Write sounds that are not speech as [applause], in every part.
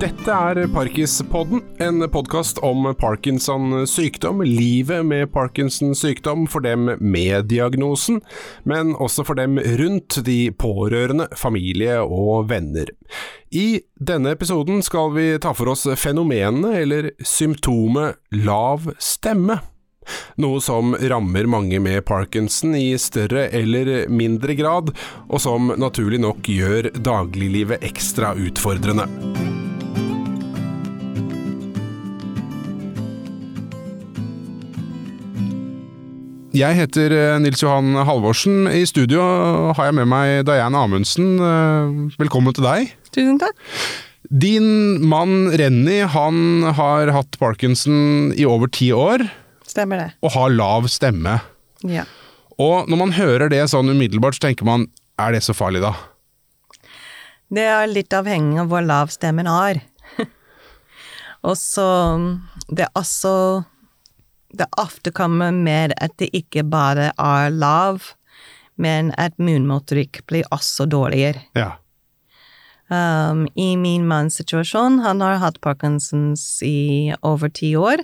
Dette er Parkis-podden, en podkast om Parkinson sykdom, livet med Parkinson sykdom for dem med diagnosen, men også for dem rundt, de pårørende, familie og venner. I denne episoden skal vi ta for oss fenomenet, eller symptomet, lav stemme. Noe som rammer mange med parkinson i større eller mindre grad, og som naturlig nok gjør dagliglivet ekstra utfordrende. Jeg heter eh, Nils Johan Halvorsen. I studio har jeg med meg Diane Amundsen. Eh, velkommen til deg. Tusen takk. Din mann Renny han har hatt parkinson i over ti år, Stemmer det. og har lav stemme. Ja. Og når man hører det sånn umiddelbart, så tenker man er det så farlig da? Det er litt avhengig av hvor lav stemmen er. [laughs] og så Det er også Det ofte kommer med at det ikke bare er lav, men at munmotorikk blir også dårligere. Ja. Um, I min manns situasjon, han har hatt Parkinsons i over ti år,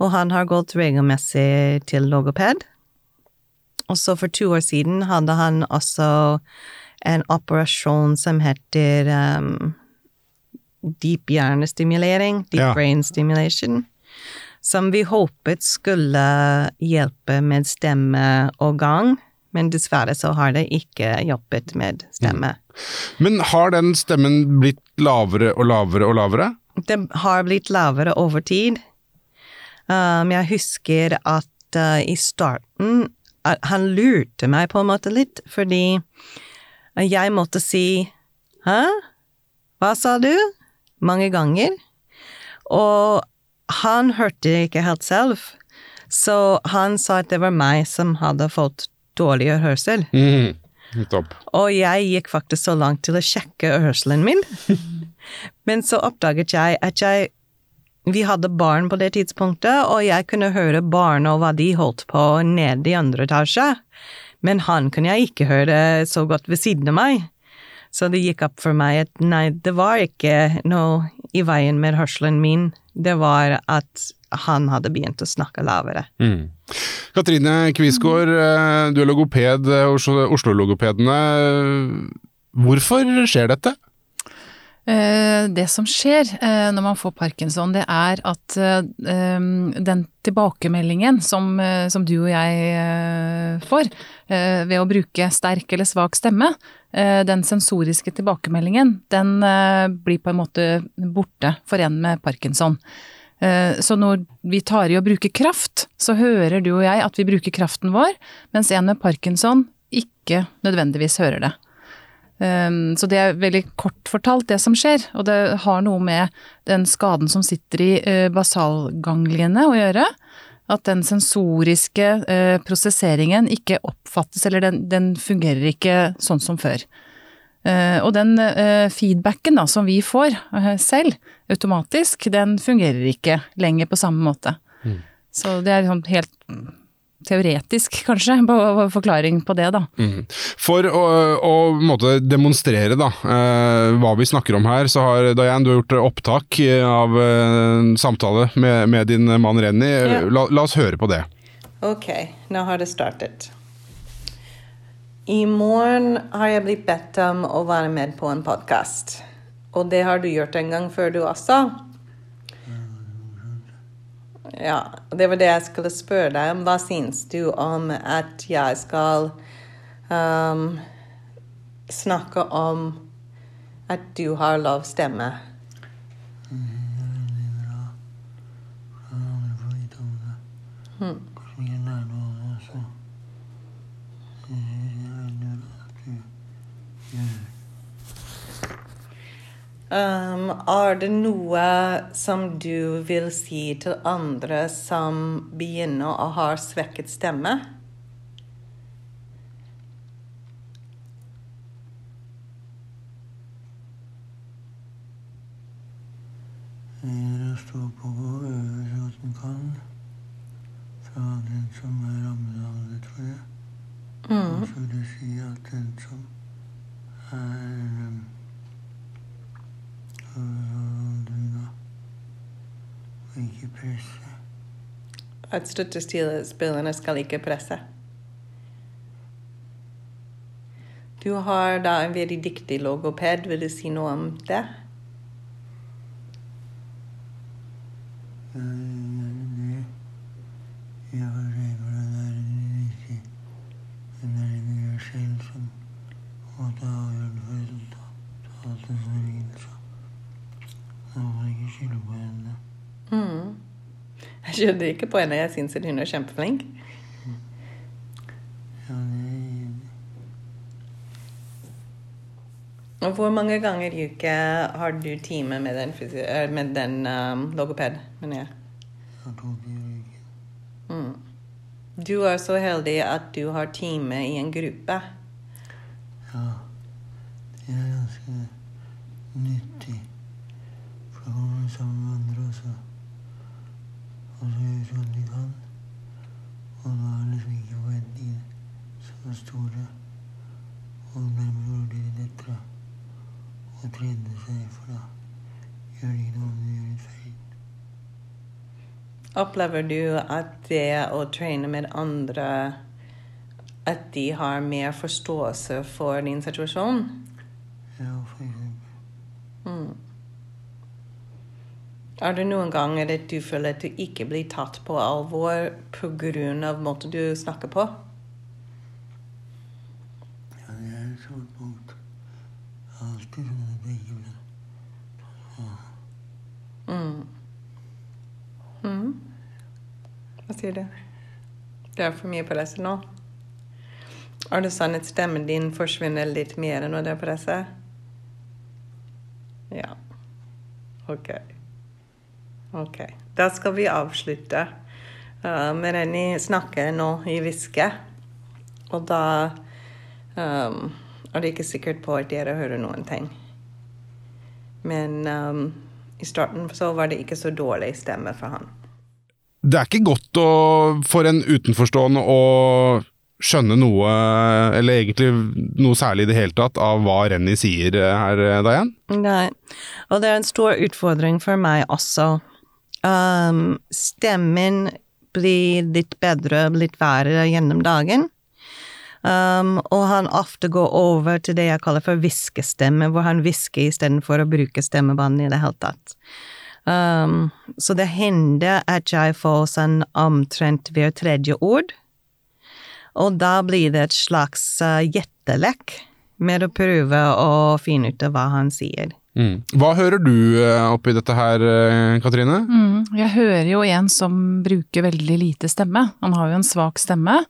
og han har gått regelmessig til logoped. Og så for to år siden hadde han også en operasjon som heter um, deep hjernestimulering, deep Ja. brain stimulation, som vi håpet skulle hjelpe med stemme og gang, men dessverre så har det ikke hjulpet med stemme. Men har den stemmen blitt lavere og lavere og lavere? Det har blitt lavere over tid. Um, jeg husker at uh, i starten uh, han lurte meg på en måte litt, fordi jeg måtte si Hæ? Hva sa du? Mange ganger. Og han hørte det ikke helt selv, så han sa at det var meg som hadde fått dårligere hørsel. Mm. Og jeg gikk faktisk så langt til å sjekke hørselen min. [laughs] Men så oppdaget jeg at jeg Vi hadde barn på det tidspunktet, og jeg kunne høre barna og hva de holdt på nede i andre etasje. Men han kunne jeg ikke høre så godt ved siden av meg. Så det gikk opp for meg at nei, det var ikke noe i veien med hørselen min. Det var at han hadde begynt å snakke lavere. Mm. Katrine Kvisgaard, eh, du er logoped eh, hos Oslo-logopedene. Hvorfor skjer dette? Eh, Det som skjer når man får parkinson, det er at den tilbakemeldingen som, som du og jeg får eh, ved å bruke sterk eller svak stemme, den sensoriske tilbakemeldingen, den eh, blir på en måte borte for en med parkinson. Eh, Så når vi tar i å bruke kraft, så hører du og jeg at vi bruker kraften vår, mens en med parkinson ikke nødvendigvis hører det. Um, så det er veldig kort fortalt det som skjer, og det har noe med den skaden som sitter i basalgangliene å gjøre. At den sensoriske eh, prosesseringen ikke oppfattes, eller den, den fungerer ikke sånn som før. Eh, og den eh, feedbacken da, som vi får uh, selv, automatisk, den fungerer ikke lenger på samme måte. Så det er sånn helt teoretisk, kanskje, på, forklaring på det, da. Mm. For å, å måtte demonstrere da, eh, hva vi snakker om her, så har Diane, du har gjort opptak av av eh, samtale med, med din mann Renny. Ja. La, la oss høre på det. Ok, nå har det startet. I morgen har jeg blitt bedt om å være med på en podkast. Og det har du gjort en gang før, du også? Ja, det var det jeg skulle spørre deg om. Hva syns du om at jeg skal um, snakke om at du har lav stemme? Um, er det noe som du vil si til andre som begynner å ha svekket stemme? Dere stå på og øve så den kan. Fra den som er rammet av det, tror jeg. Og så vil jeg si at den som er um, øh, skal ikke presse. At støttespillerne skal ikke presse. Du har da en veldig dyktig logoped, vil du si noe om det? Mm. Jeg skjønner ikke på henne, jeg syns hun er kjempeflink. Og hvor mange ganger i uke har du time med den, eh, med den um, logoped, mener jeg? Mm. Du er så heldig at du har time i en gruppe. Ja, det er ganske nyttig. For da kommer vi sammen med andre også. Og så gjør vi så godt vi kan. Og da er liksom ikke forventningene så store. Og dermed blir det lettere å trene seg, for da gjør det ikke noe om du gjør litt feil. Opplever du at det å trene med andre At de har mer forståelse for din situasjon? Ja, for eksempel. Mm. Er det noen ganger at du føler at du ikke blir tatt på alvor pga. måten du snakker på? Ja, det er et sånt punkt. Jeg har alltid sånn at jeg ikke blir Mm. Mm. Hva sier? Det er for mye press nå. Er det sånn at stemmen din forsvinner litt mer når det er presset? Ja. OK. OK. Da skal vi avslutte. Uh, Mereni snakker nå i hviske, og da um, er det ikke sikkert på at dere hører noen ting. Men um, i starten så var det ikke så dårlig stemme for han. Det er ikke godt å, for en utenforstående å skjønne noe, eller egentlig noe særlig i det hele tatt, av hva Renny sier her, Dayan? Nei, og det er en stor utfordring for meg også. Um, stemmen blir litt bedre, litt verre gjennom dagen. Um, og han ofte går over til det jeg kaller for hviskestemme, hvor han hvisker istedenfor å bruke stemmebåndet i det hele tatt. Um, så det hender at jeg får sånn omtrent hver tredje ord, og da blir det et slags uh, gjettelek med å prøve å finne ut av hva han sier. Mm. Hva hører du uh, oppi dette her, eh, Katrine? Mm, jeg hører jo en som bruker veldig lite stemme. Han har jo en svak stemme,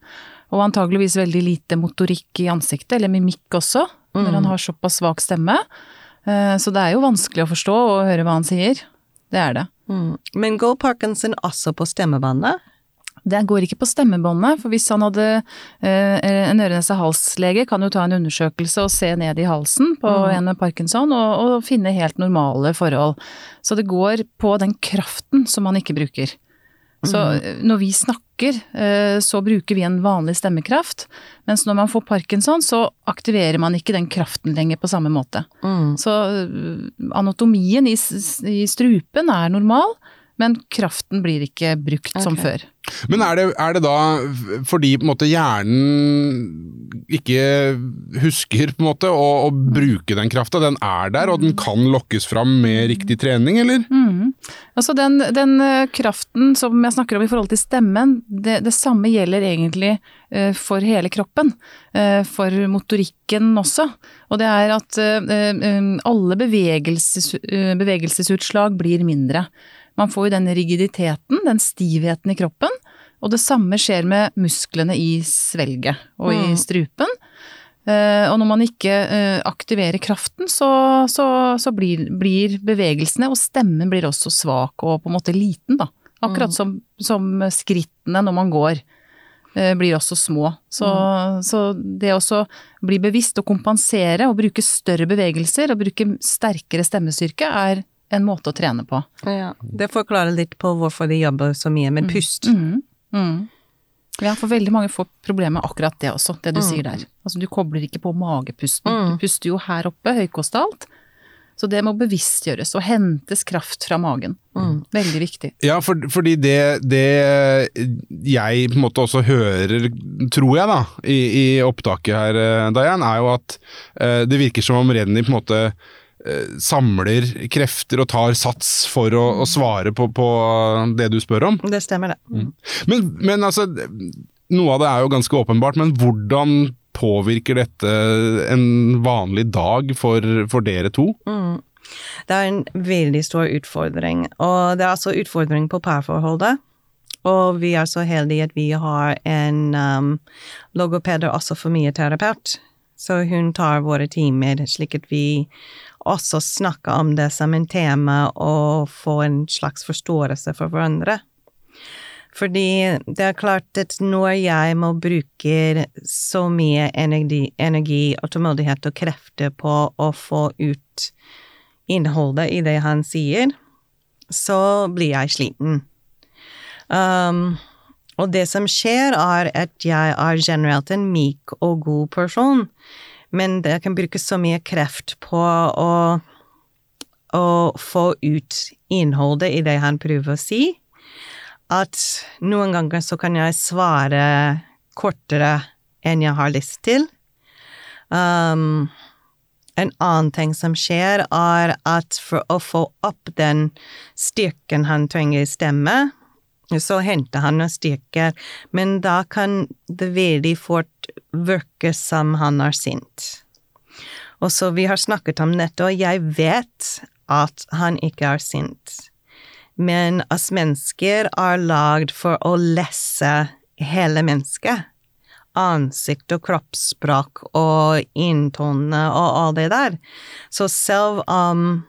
og antageligvis veldig lite motorikk i ansiktet, eller mimikk også, når han har såpass svak stemme. Eh, Så det er jo vanskelig å forstå og høre hva han sier. Det er det. Mm. Men går Parkinson også på stemmebåndet? Det går ikke på stemmebåndet, for hvis han hadde eh, En øre-nese-hals-lege kan jo ta en undersøkelse og se ned i halsen på en med parkinson og, og finne helt normale forhold. Så det går på den kraften som han ikke bruker. Så eh, når vi snakker, eh, så bruker vi en vanlig stemmekraft, mens når man får parkinson, så aktiverer man ikke den kraften lenger på samme måte. Så eh, anatomien i, i strupen er normal, men kraften blir ikke brukt som før. Men er det, er det da fordi på en måte hjernen ikke husker på en måte å, å bruke den krafta? Den er der, og den kan lokkes fram med riktig trening, eller? Mm. Altså den, den eh, kraften som jeg snakker om i forhold til stemmen, det, det samme gjelder egentlig eh, for hele kroppen. eh, For motorikken også. Og det er at alle bevegelses, bevegelsesutslag blir mindre. Man får jo den rigiditeten, den stivheten i kroppen. Og det samme skjer med musklene i svelget og i strupen. Uh, og når man ikke uh, aktiverer kraften, så, så, så blir, blir bevegelsene, og stemmen blir også svak og på en måte liten, da. Akkurat som, som skrittene når man går, uh, blir også små. Så, så det å bli bevisst og kompensere og bruke større bevegelser og bruke sterkere stemmestyrke er en måte å trene på. Ja. Det forklarer litt på hvorfor de jobber så mye med pust. Mm. Mm. Ja, for veldig mange får problemer med akkurat det også, det du sier der. Altså du kobler ikke på magepusten. Mm. Du puster jo her oppe, høykostalt, Så det må bevisstgjøres og hentes kraft fra magen. Veldig viktig. Ja, for, fordi det, det jeg på en måte også hører, tror jeg da, i, i opptaket her, Dayan, Diane, er jo at uh, det virker som om Renny på en måte eh, samler krefter og tar sats for å, å svare på, på det du spør om. Det stemmer, det. Men, men altså, noe av det er jo ganske åpenbart, men hvordan påvirker dette en vanlig dag for, for dere to? Det er en veldig stor utfordring, og det er altså utfordring på parforholdet. Og vi er så heldige at vi har en um, logoped og også familieterapeut. Så hun tar våre timer, slik at vi også snakke om det som en tema og få en slags forståelse for hverandre. Fordi det er klart at når jeg må bruke så mye energi, energi og tålmodighet og krefter på å få ut innholdet i det han sier, så blir jeg sliten. Um, og det som skjer, er at jeg er generelt en myk og god person, men det kan bruke så mye kreft på å, å få ut innholdet i det han prøver å si, at noen ganger så kan jeg svare kortere enn jeg har lyst til. Um, en annen ting som skjer, er at for å få opp den styrken han trenger i stemme, så henter han noen styrker, men da kan det veldig fort virke som han er sint. Og så vi har snakket om dette, og jeg vet at han ikke er sint. Men oss mennesker er lagd for å lese hele mennesket ansikt og kroppsspråk og inntone og all det der. Så selv om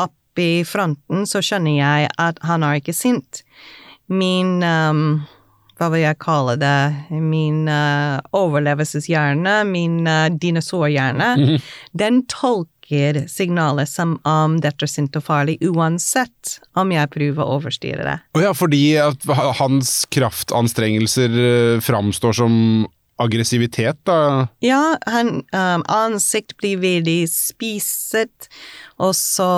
oppi fronten så skjønner jeg at han er ikke sint. Min um, hva vil jeg kalle det, min uh, overlevelseshjerne, min uh, dinosaurhjerne, den tolker signalet som om dette er sint og farlig, uansett om jeg prøver å overstyre det. Og ja, fordi at hans kraftanstrengelser eh, framstår som aggressivitet, da? Ja, han, um, ansikt blir veldig spiset, og så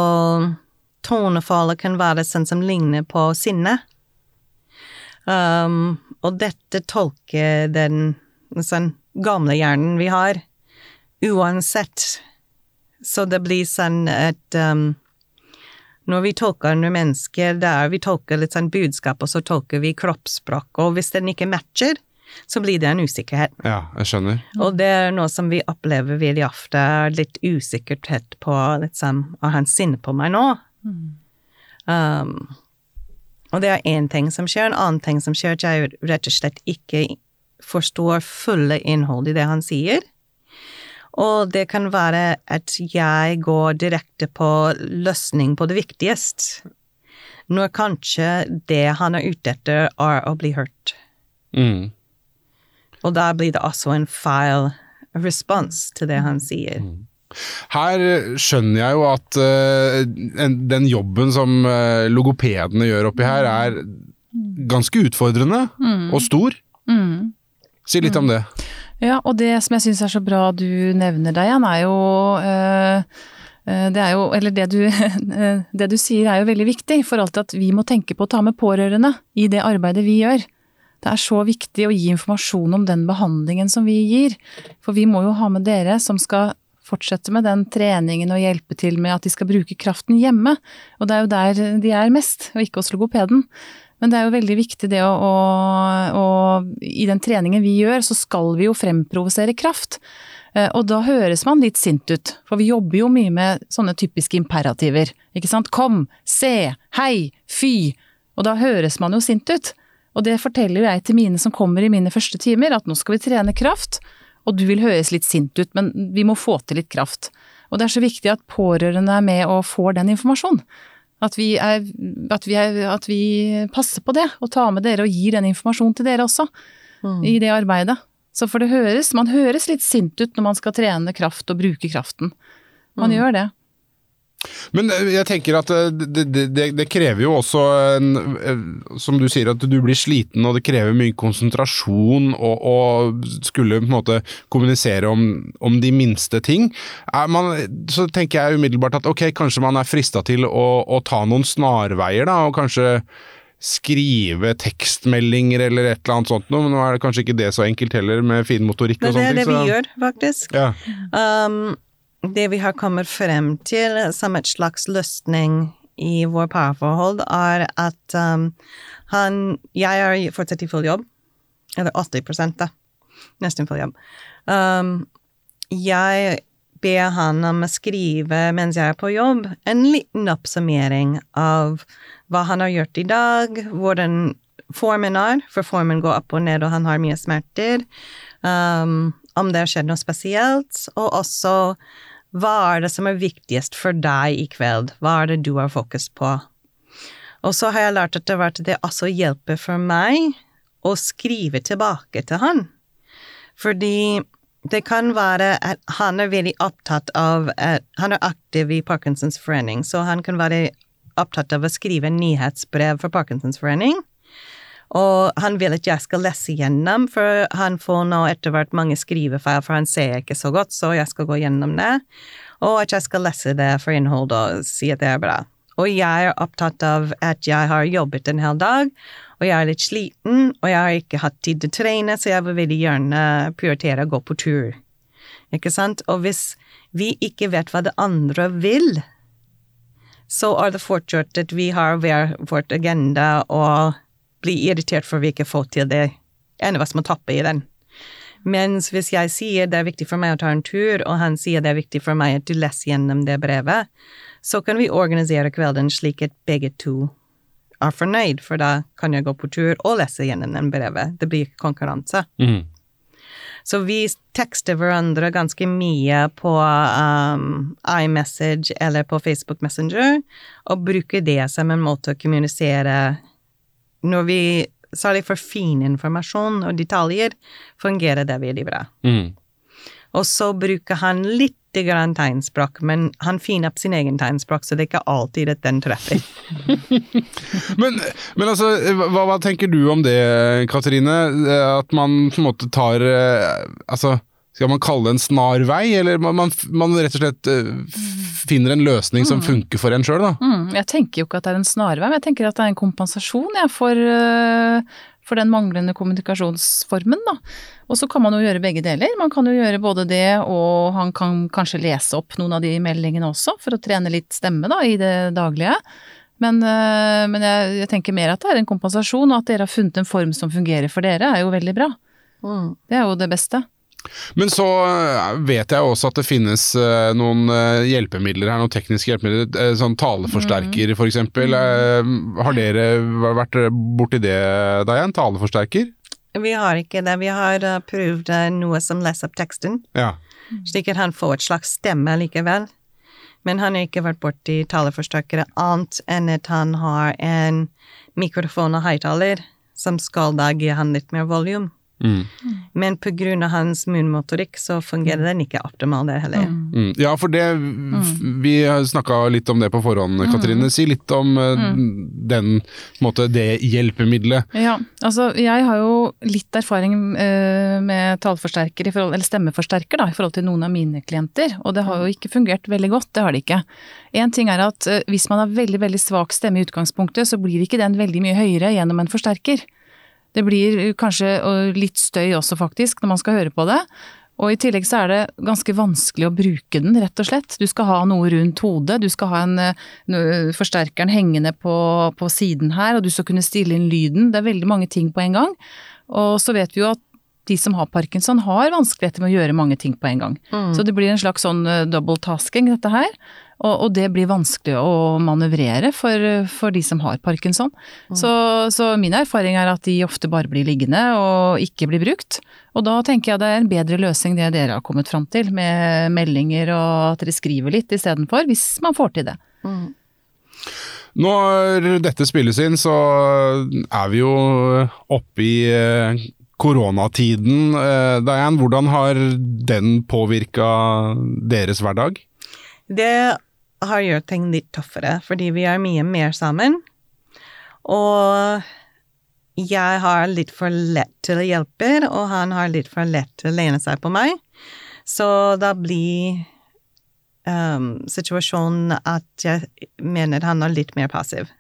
tonefallet kan være sånn som ligner på sinne. Um, og dette tolker den sånn gamle hjernen vi har, uansett. Så det blir sånn at um, når vi tolker andre mennesker, det er vi tolker litt sånn budskap, og så tolker vi kroppsspråk, og hvis den ikke matcher, så blir det en usikkerhet. Ja, jeg skjønner. Og det er noe som vi opplever veldig ofte, litt usikkerhet på liksom, Er han sinne på meg nå? Um, og det er én ting som skjer. En annen ting som skjer, at jeg rett og slett ikke forstår fulle innhold i det han sier. Og det kan være at jeg går direkte på løsning på det viktigste, når kanskje det han er ute etter, er å bli hørt. Mm. Og da blir det også en feil respons til det han sier. Her skjønner jeg jo at uh, den jobben som eh, logopedene gjør oppi her, er ganske utfordrende og stor. Mm. Si litt om det. Ja, og det som jeg syns er så bra du nevner, Dian, er jo øh, det er jo, eller det du, [laughs] det du sier er jo veldig viktig i forhold til at vi må tenke på å ta med pårørende i det arbeidet vi gjør. Det er så viktig å gi informasjon om den behandlingen som vi gir, for vi må jo ha med dere som skal fortsette med den treningen og hjelpe til med at de skal bruke kraften hjemme, og det er jo der de er mest, og ikke hos logopeden. Men det er jo veldig viktig det å, å, å I den treningen vi gjør, så skal vi jo fremprovosere kraft. Eh, Og da høres man litt sint ut, for vi jobber jo mye med sånne typiske imperativer. Ikke sant? Kom, se, hei, fy. Og da høres man jo sint ut. Og det forteller jo jeg til mine som kommer i mine første timer, at nå skal vi trene kraft, og du vil høres litt sint ut, men vi må få til litt kraft. Og det er så viktig at pårørende er med og får den informasjonen. At vi, er, at, vi er, at vi passer på det, og tar med dere og gir den informasjonen til dere også, i det arbeidet. Så for det høres, man høres litt sint ut når man skal trene kraft og bruke kraften. Man gjør det. Men eh, jeg tenker at eh, det, det, det, krever jo også en eh, Som du sier, at du blir sliten og det krever mye konsentrasjon og, og skulle på en måte kommunisere om, om de minste ting. Man, så tenker jeg umiddelbart at ok, kanskje man er frista til å, å, ta noen snarveier, da, og kanskje skrive tekstmeldinger eller et eller annet sånt noe, men nå er det kanskje ikke det så enkelt heller med fin motorikk og sånne ting. Det er det så. vi gjør, faktisk. Ja. Um, det vi har kommet frem til som et slags løsning i vår parforhold, er at um, han Jeg er fortsatt i full jobb. Eller 80 da. Nesten full jobb. Um, jeg ber han om å skrive mens jeg er på jobb, en liten oppsummering av hva han har gjort i dag, hvordan formen er, for formen går opp og ned, og han har mye smerter, um, om det har skjedd noe spesielt, og også hva er det som er viktigst for deg i kveld, hva er det du har fokus på? Og så har jeg lært etter hvert at det også hjelper for meg å skrive tilbake til han, fordi det kan være at han er veldig opptatt av at Han er aktiv i Parkinsons forening, så han kan være opptatt av å skrive nyhetsbrev for Parkinsons forening. Og han vil at jeg skal lese gjennom, for han får nå etter hvert mange skrivefeil, for han ser ikke så godt, så jeg skal gå gjennom det. Og at jeg skal lese det for innhold og si at det er bra. Og jeg er opptatt av at jeg har jobbet en hel dag, og jeg er litt sliten, og jeg har ikke hatt tid til å trene, så jeg vil veldig gjerne prioritere å gå på tur. Ikke sant? Og hvis vi ikke vet hva det andre vil, så er det fortsatt at vi har hver vårt agenda og blir irritert for vi ikke får til det. En av oss må tappe i den. Mens hvis jeg sier det er viktig for meg å ta en tur, og han sier det er viktig for meg at du leser gjennom det brevet, så kan vi organisere kvelden slik at begge to er fornøyd, for da kan jeg gå på tur og lese gjennom den brevet. Det blir konkurranse. Mm. Så vi tekster hverandre ganske mye på um, iMessage eller på Facebook Messenger, og bruker det som en måte å kommunisere Når vi Særlig for fin informasjon og detaljer fungerer det veldig bra. Mm. Og så bruker han litt grann tegnspråk, men han finner opp sin egen tegnspråk, så det er ikke alltid at den treffer. [laughs] Men, men altså, hva, hva, tenker du om det, Katrine? At man på en måte tar eh, Altså, skal man kalle det en snar vei, eller man, man, man rett og slett eh, finner en løsning som mm. funker for en sjøl, da? Mm, jeg tenker jo ikke at det er en snarvei, men jeg tenker at det er en kompensasjon ja, for, uh, for den manglende kommunikasjonsformen, da. Og så kan man jo gjøre begge deler. Man kan jo gjøre både det, og han kan kanskje lese opp noen av de meldingene også, for å trene litt stemme da, i det daglige. Men, uh, men jeg, jeg, tenker mer at det er en kompensasjon, og at dere har funnet en form som fungerer for dere, er jo veldig bra. Mm. Det er jo det beste. Men så eh, vet jeg også at det finnes uh, noen uh, hjelpemidler her, noen tekniske hjelpemidler. Sånn taleforsterker, mm. f.eks. Mm. har dere vært borti det, Dayan? Taleforsterker? Vi har ikke det. Vi har prøvd noe som leser opp teksten, ja. slik at han får et slags stemme likevel. Men han har ikke vært borti taleforsterkere annet enn at han har en mikrofon og høyttaler som skal da gi han litt mer volum. Mm. Men av hans munnmotorikk så fungerer den ikke optimalt der heller. Mm. mm. Ja, for det Vi snakka litt om det på forhånd, mm. Katrine. Si litt om mm. den måte, det hjelpemiddelet. Ja, altså jeg har jo litt erfaring uh, med taleforsterker, forhold, eller stemmeforsterker, da, i forhold til noen av mine klienter. Og det har jo ikke fungert veldig godt, det har det ikke. En ting er at uh, hvis man har veldig, veldig svak stemme i utgangspunktet, så blir ikke den veldig mye høyere gjennom en forsterker. Det blir kanskje litt støy også, faktisk, når man skal høre på det. Og i tillegg så er det ganske vanskelig å bruke den, rett og slett. Du skal ha noe rundt hodet, du skal ha en, en forsterkeren hengende på, på, siden her, og du skal kunne stille inn lyden. Det er veldig mange ting på en gang. Og så vet vi jo at de som har parkinson har vanskeligheter med å gjøre mange ting på en gang. Mm. Så det blir en slags sånn eh, double tasking, dette her. Og, og, det blir vanskelig å manøvrere for, for de som har parkinson. Mm. Så, så, min erfaring er at de ofte bare blir liggende og ikke blir brukt. Og da tenker jeg det er en bedre løsning det dere har kommet fram til, med meldinger og at dere skriver litt istedenfor, hvis man får til det. Mm. Når dette spilles inn, så er vi jo oppe i eh, koronatiden. Dian, Diane, hvordan har den påvirka deres hverdag? Det har gjort ting litt tøffere, fordi vi er mye mer sammen. Og jeg har litt for lett til å hjelpe, og han har litt for lett til å lene seg på meg. Så da blir um, situasjonen at jeg mener han er litt mer passiv.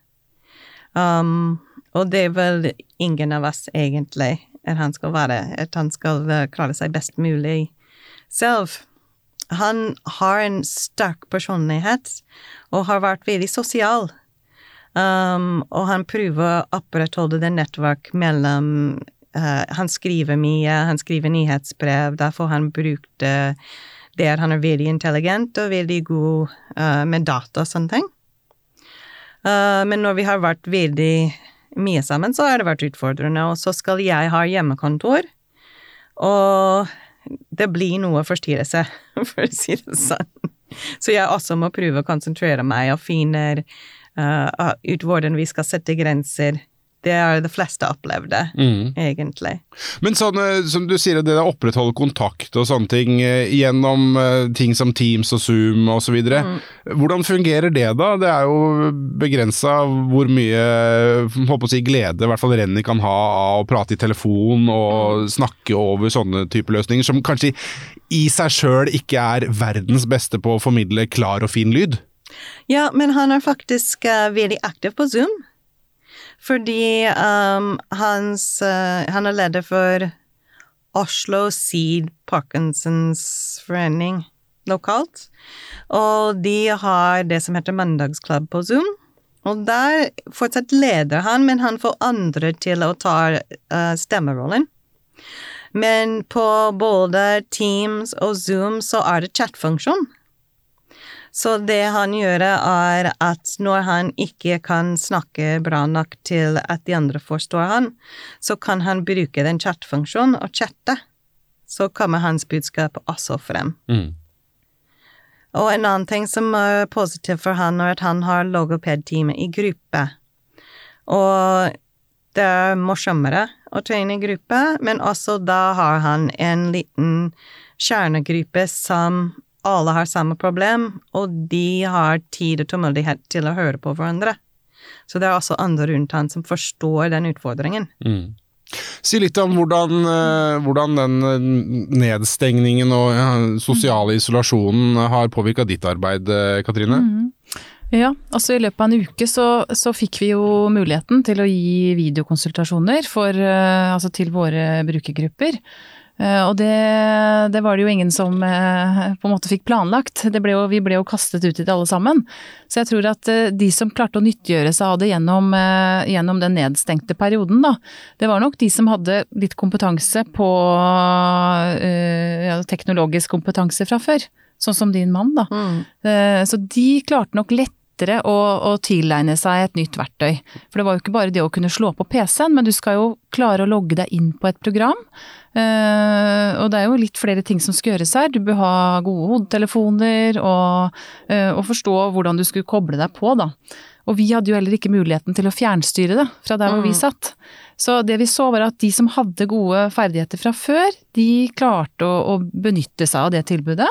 Um, og det er vel ingen av oss egentlig at han skal være, at han skal uh, klare seg best mulig selv. Han har en sterk personlighet og har vært veldig sosial. Um, og han prøver å opprettholde det nettverk mellom uh, Han skriver mye, han skriver nyhetsbrev, derfor han brukte det han er veldig intelligent og veldig god uh, med data og sånne ting. Uh, men når vi har vært veldig mye sammen, så har det vært utfordrende. Og så skal jeg ha hjemmekontor, og det blir noe forstyrrelse, [laughs] for å si det sånn. Så jeg også må prøve å konsentrere meg og finne uh, ut hvordan vi skal sette grenser. Det er de fleste opplevde, Mm. egentlig. Men sånn, eh, som du sier, det å opprettholde kontakt og sånne ting eh, gjennom eh, ting som Teams og Zoom osv. Mm. Hvordan fungerer det da? Det er jo begrensa hvor mye håper å si, glede i hvert fall Renny kan ha av å prate i telefon og snakke over sånne typer løsninger, som kanskje i seg sjøl ikke er verdens beste på å formidle klar og fin lyd. Ja, men han er faktisk uh, veldig aktiv på Zoom. Fordi um, hans uh, Han er leder for Oslo Seed Parkinsons forening lokalt. Og de har det som heter Mandagsklubb på Zoom. Og der fortsatt leder han, men han får andre til å ta uh, stemmerollen. Men på både Teams og Zoom så er det chatfunksjon. Så det han gjør, er at når han ikke kan snakke bra nok til at de andre forstår han, så kan han bruke den chatfunksjonen og chatte. Så kommer hans budskap også frem. Mm. Og en annen ting som er positivt for han, er at han har logopedtime i gruppe. Og det er morsommere å trene i gruppe, men også da har han en liten kjernegruppe som alle har samme problem, og de har tid og tålmodighet til å høre på hverandre. Så det er også andre rundt han som forstår den utfordringen. Mm. Si litt om hvordan, eh, hvordan den eh, nedstengningen og ja, sosiale isolasjonen har påvirka ditt arbeid, eh, Katrine? Ja, altså i løpet av en uke så, så fikk vi jo muligheten til å gi videokonsultasjoner for, altså til våre brukergrupper. Eh, Og det, det var det jo ingen som eh, på en måte fikk planlagt. Det ble jo, vi ble jo kastet ut i det alle sammen. Så jeg tror at eh, de som klarte å nyttiggjøre seg av det gjennom, gjennom den nedstengte perioden, da, det var nok de som hadde litt kompetanse på ja, teknologisk kompetanse fra før. Sånn som din mann, da. Mm. Så de klarte nok lettere å, å tilegne seg et nytt verktøy. For det var jo ikke bare det å kunne slå på PC-en, men du skal jo klare å logge deg inn på et program. Uh, og det er jo litt flere ting som skal gjøres her. Du bør ha gode hodetelefoner og, uh, og forstå hvordan du skulle koble deg på, da. Og vi hadde jo heller ikke muligheten til å fjernstyre det fra der hvor vi satt. Så det vi så var at de som hadde gode ferdigheter fra før, de klarte å, å benytte seg av det tilbudet.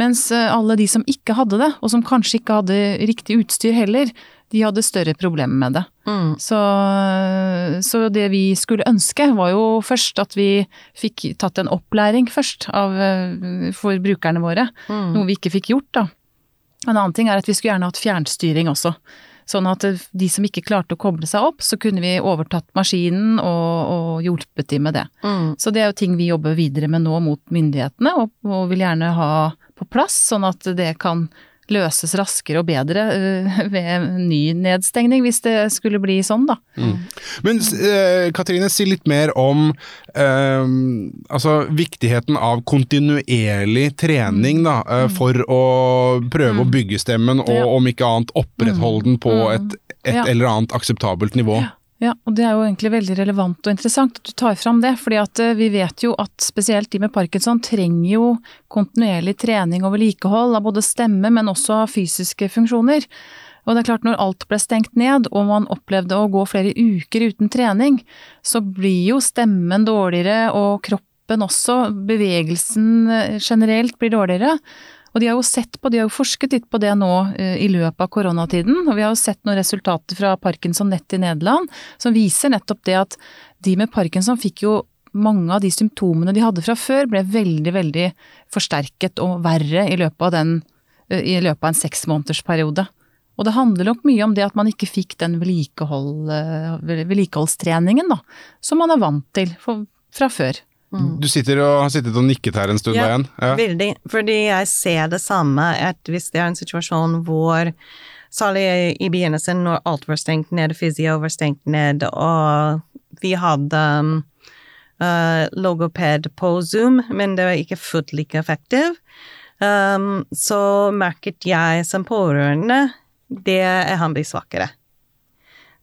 Mens eh, alle de som ikke hadde det, og som kanskje ikke hadde riktig utstyr heller, de hadde større problemer med det. Mm. Så, så det vi skulle ønske var jo først at vi fikk tatt en opplæring først av, eh, for brukerne våre. Mm. Noe vi ikke fikk gjort, da. En annen ting er at vi skulle gjerne hatt fjernstyring også. Sånn at eh, de som ikke klarte å koble seg opp, så kunne vi overtatt maskinen og, og hjulpet de med det. Mm. Så det er jo ting vi jobber videre med nå mot myndighetene, og, og vil gjerne ha på plass, sånn at det kan løses raskere og bedre øh, ved ny nedstengning, hvis det skulle bli sånn, da. Men eh, Katrine, si litt mer om eh, altså, viktigheten av kontinuerlig trening da, eh, for å prøve å bygge stemmen, og om ikke annet opprettholde den på et, et Ja. eller annet akseptabelt nivå. Ja, og det er jo egentlig veldig relevant og interessant at du tar fram det, fordi at eh, vi vet jo at spesielt de med parkinson trenger jo kontinuerlig trening og vedlikehold av både stemme, men også av fysiske funksjoner. Og det er klart, når alt ble stengt ned, og man opplevde å gå flere uker uten trening, så blir jo stemmen dårligere, og kroppen også, bevegelsen eh, generelt blir dårligere. Og de har jo sett på, de har jo forsket litt på det nå eh, i løpet av koronatiden, og vi har jo sett noen resultater fra Parkinson Nett i Nederland som viser nettopp det at de med parkinson fikk jo mange av de symptomene de hadde fra før, ble veldig, veldig forsterket og verre i løpet av, den, eh, i løpet av en seksmånedersperiode. Og det handler nok mye om det at man ikke fikk den vedlikehold, eh, da, som man er vant til for, fra før. Du sitter og har sittet og nikket her en stund, Ja. Ja. Veldig. Fordi jeg ser det samme, at hvis det er en situasjon hvor Særlig i begynnelsen, når alt var stengt ned, fysio var stengt ned, og vi hadde um, uh, logoped på Zoom, men det var ikke fullt like effektivt, um, så merket jeg som pårørende det er han blir svakere.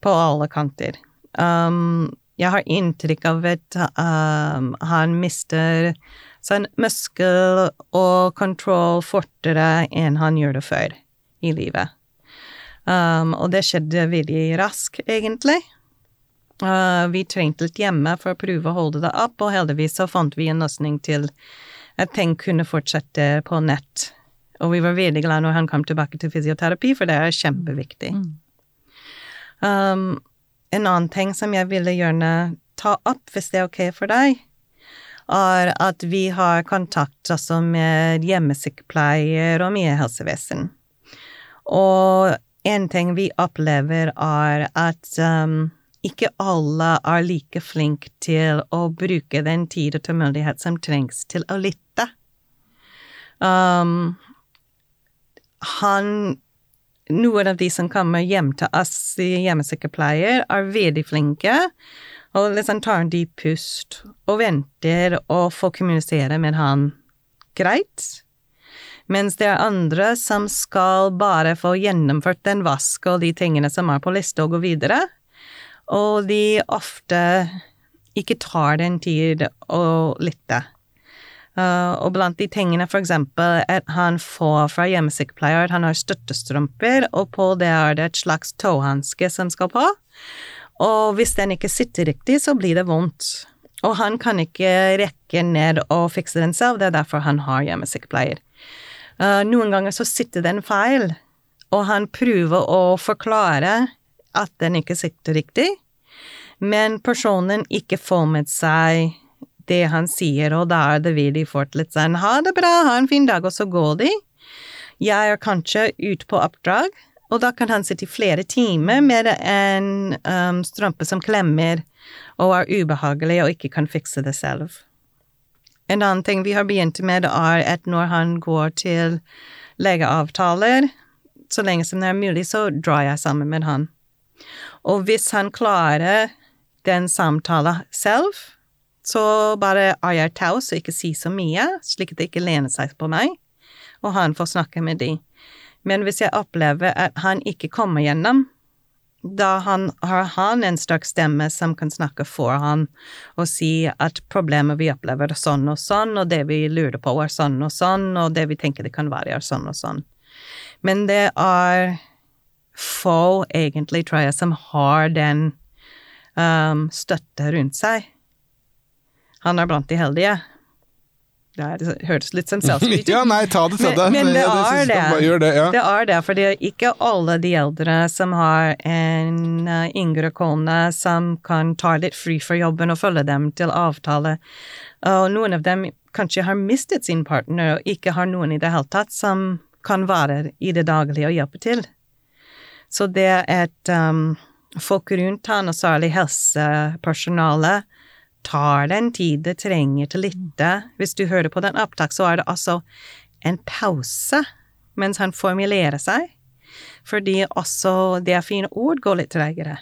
På alle kanter. Um, jeg har inntrykk av at um, han mister sånn muskel og kontroll fortere enn han gjør det før i livet. Um, og det skjedde veldig raskt, egentlig. Uh, vi trengte litt hjemme for å prøve å holde det opp, og heldigvis så fant vi en løsning til at ting kunne fortsette på nett. Og vi var veldig glad når han kom tilbake til fysioterapi, for det er kjempeviktig. Um, en annen ting som jeg ville gjerne ta opp, hvis det er ok for deg, er at vi har kontakt også med hjemmesykepleier og mye helsevesen. Og en ting vi opplever, er at um, ikke alle er like flinke til å bruke den tid og tålmodighet som trengs til å lytte. Um, han Noen av de som kommer hjem til oss i hjemmesykepleier, er veldig flinke og liksom tar en dyp pust og venter og får kommunisere med han greit. Mens det er andre som skal bare få gjennomført den vask og de tingene som er på lista og gå videre, og de ofte ikke tar den tid å lytte. Uh, og blant de tingene for eksempel at han får fra hjemmesykepleier, at han har støttestrømper, og på det er det et slags tåhanske som skal på. Og hvis den ikke sitter riktig, så blir det vondt. Og han kan ikke rekke ned og fikse den selv, det er derfor han har hjemmesykepleier. Uh, noen ganger så sitter den feil, og han prøver å forklare at den ikke sitter riktig, men personen ikke får med seg det han sier, og da er det veldig fort litt sånn ha det bra, ha en fin dag, og så går de. Jeg er kanskje ute på oppdrag, og da kan han sitte i flere timer med en um, strømpe som klemmer og er ubehagelig og ikke kan fikse det selv. En annen ting vi har begynt med, er at når han går til legeavtaler, så lenge som det er mulig, så drar jeg sammen med han. Og hvis han klarer den samtalen selv, så bare er jeg taus og ikke sier så mye, slik at det ikke lener seg på meg, og han får snakke med de. Men hvis jeg opplever at han ikke kommer gjennom, da han, har han en sterk stemme som kan snakke for han og si at problemet vi opplever er sånn og sånn, og det vi lurer på er sånn og sånn, og det vi tenker det kan være er sånn og sånn. Men det er få, egentlig, tror jeg, som har den um, støtte rundt seg. Han er blant de heldige. Det, er, det høres litt selvskryt ut. [laughs] Ja, nei, ta det til deg. Men, men det er det. det, ja. Det er det, for det er ikke alle de eldre som har en uh, yngre kone som kan ta litt fri fra jobben og følge dem til avtale. Og noen av dem kanskje har mistet sin partner og ikke har noen i det hele tatt som kan være i det daglige og hjelpe til. Så det at um, folk rundt han, og særlig helsepersonale, tar den tid det trenger til å lytte. Hvis du hører på den opptak, så er det altså en pause mens han formulerer seg, fordi også det fine ord går litt tregere.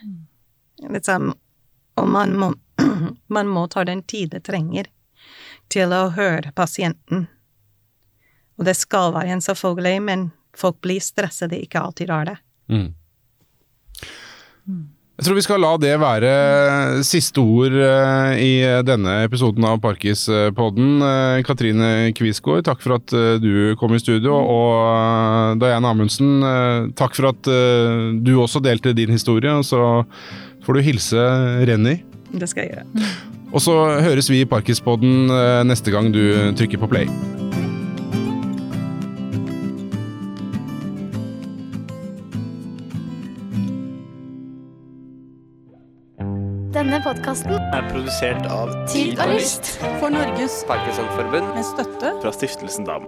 Liksom, og man må, [clears throat] man må ta den tid det trenger til å høre pasienten. Og det skal være en selvfølgelig, men folk blir stresset, det ikke alltid er det. Mm. Jeg tror vi skal la det være siste ord eh, i denne episoden av Parkis-podden. Eh, Katrine Kvisgaard, takk for at eh, du kom i studio. Og eh, Diane Amundsen, eh, takk for at eh, du også delte din historie. Og så får du hilse Renny. Det skal jeg gjøre. Og så høres vi i Parkis-podden eh, neste gang du trykker på play. Podkasten er produsert av Tid og Lyst. For Norges Parkinsonforbund med støtte fra Stiftelsen DAM.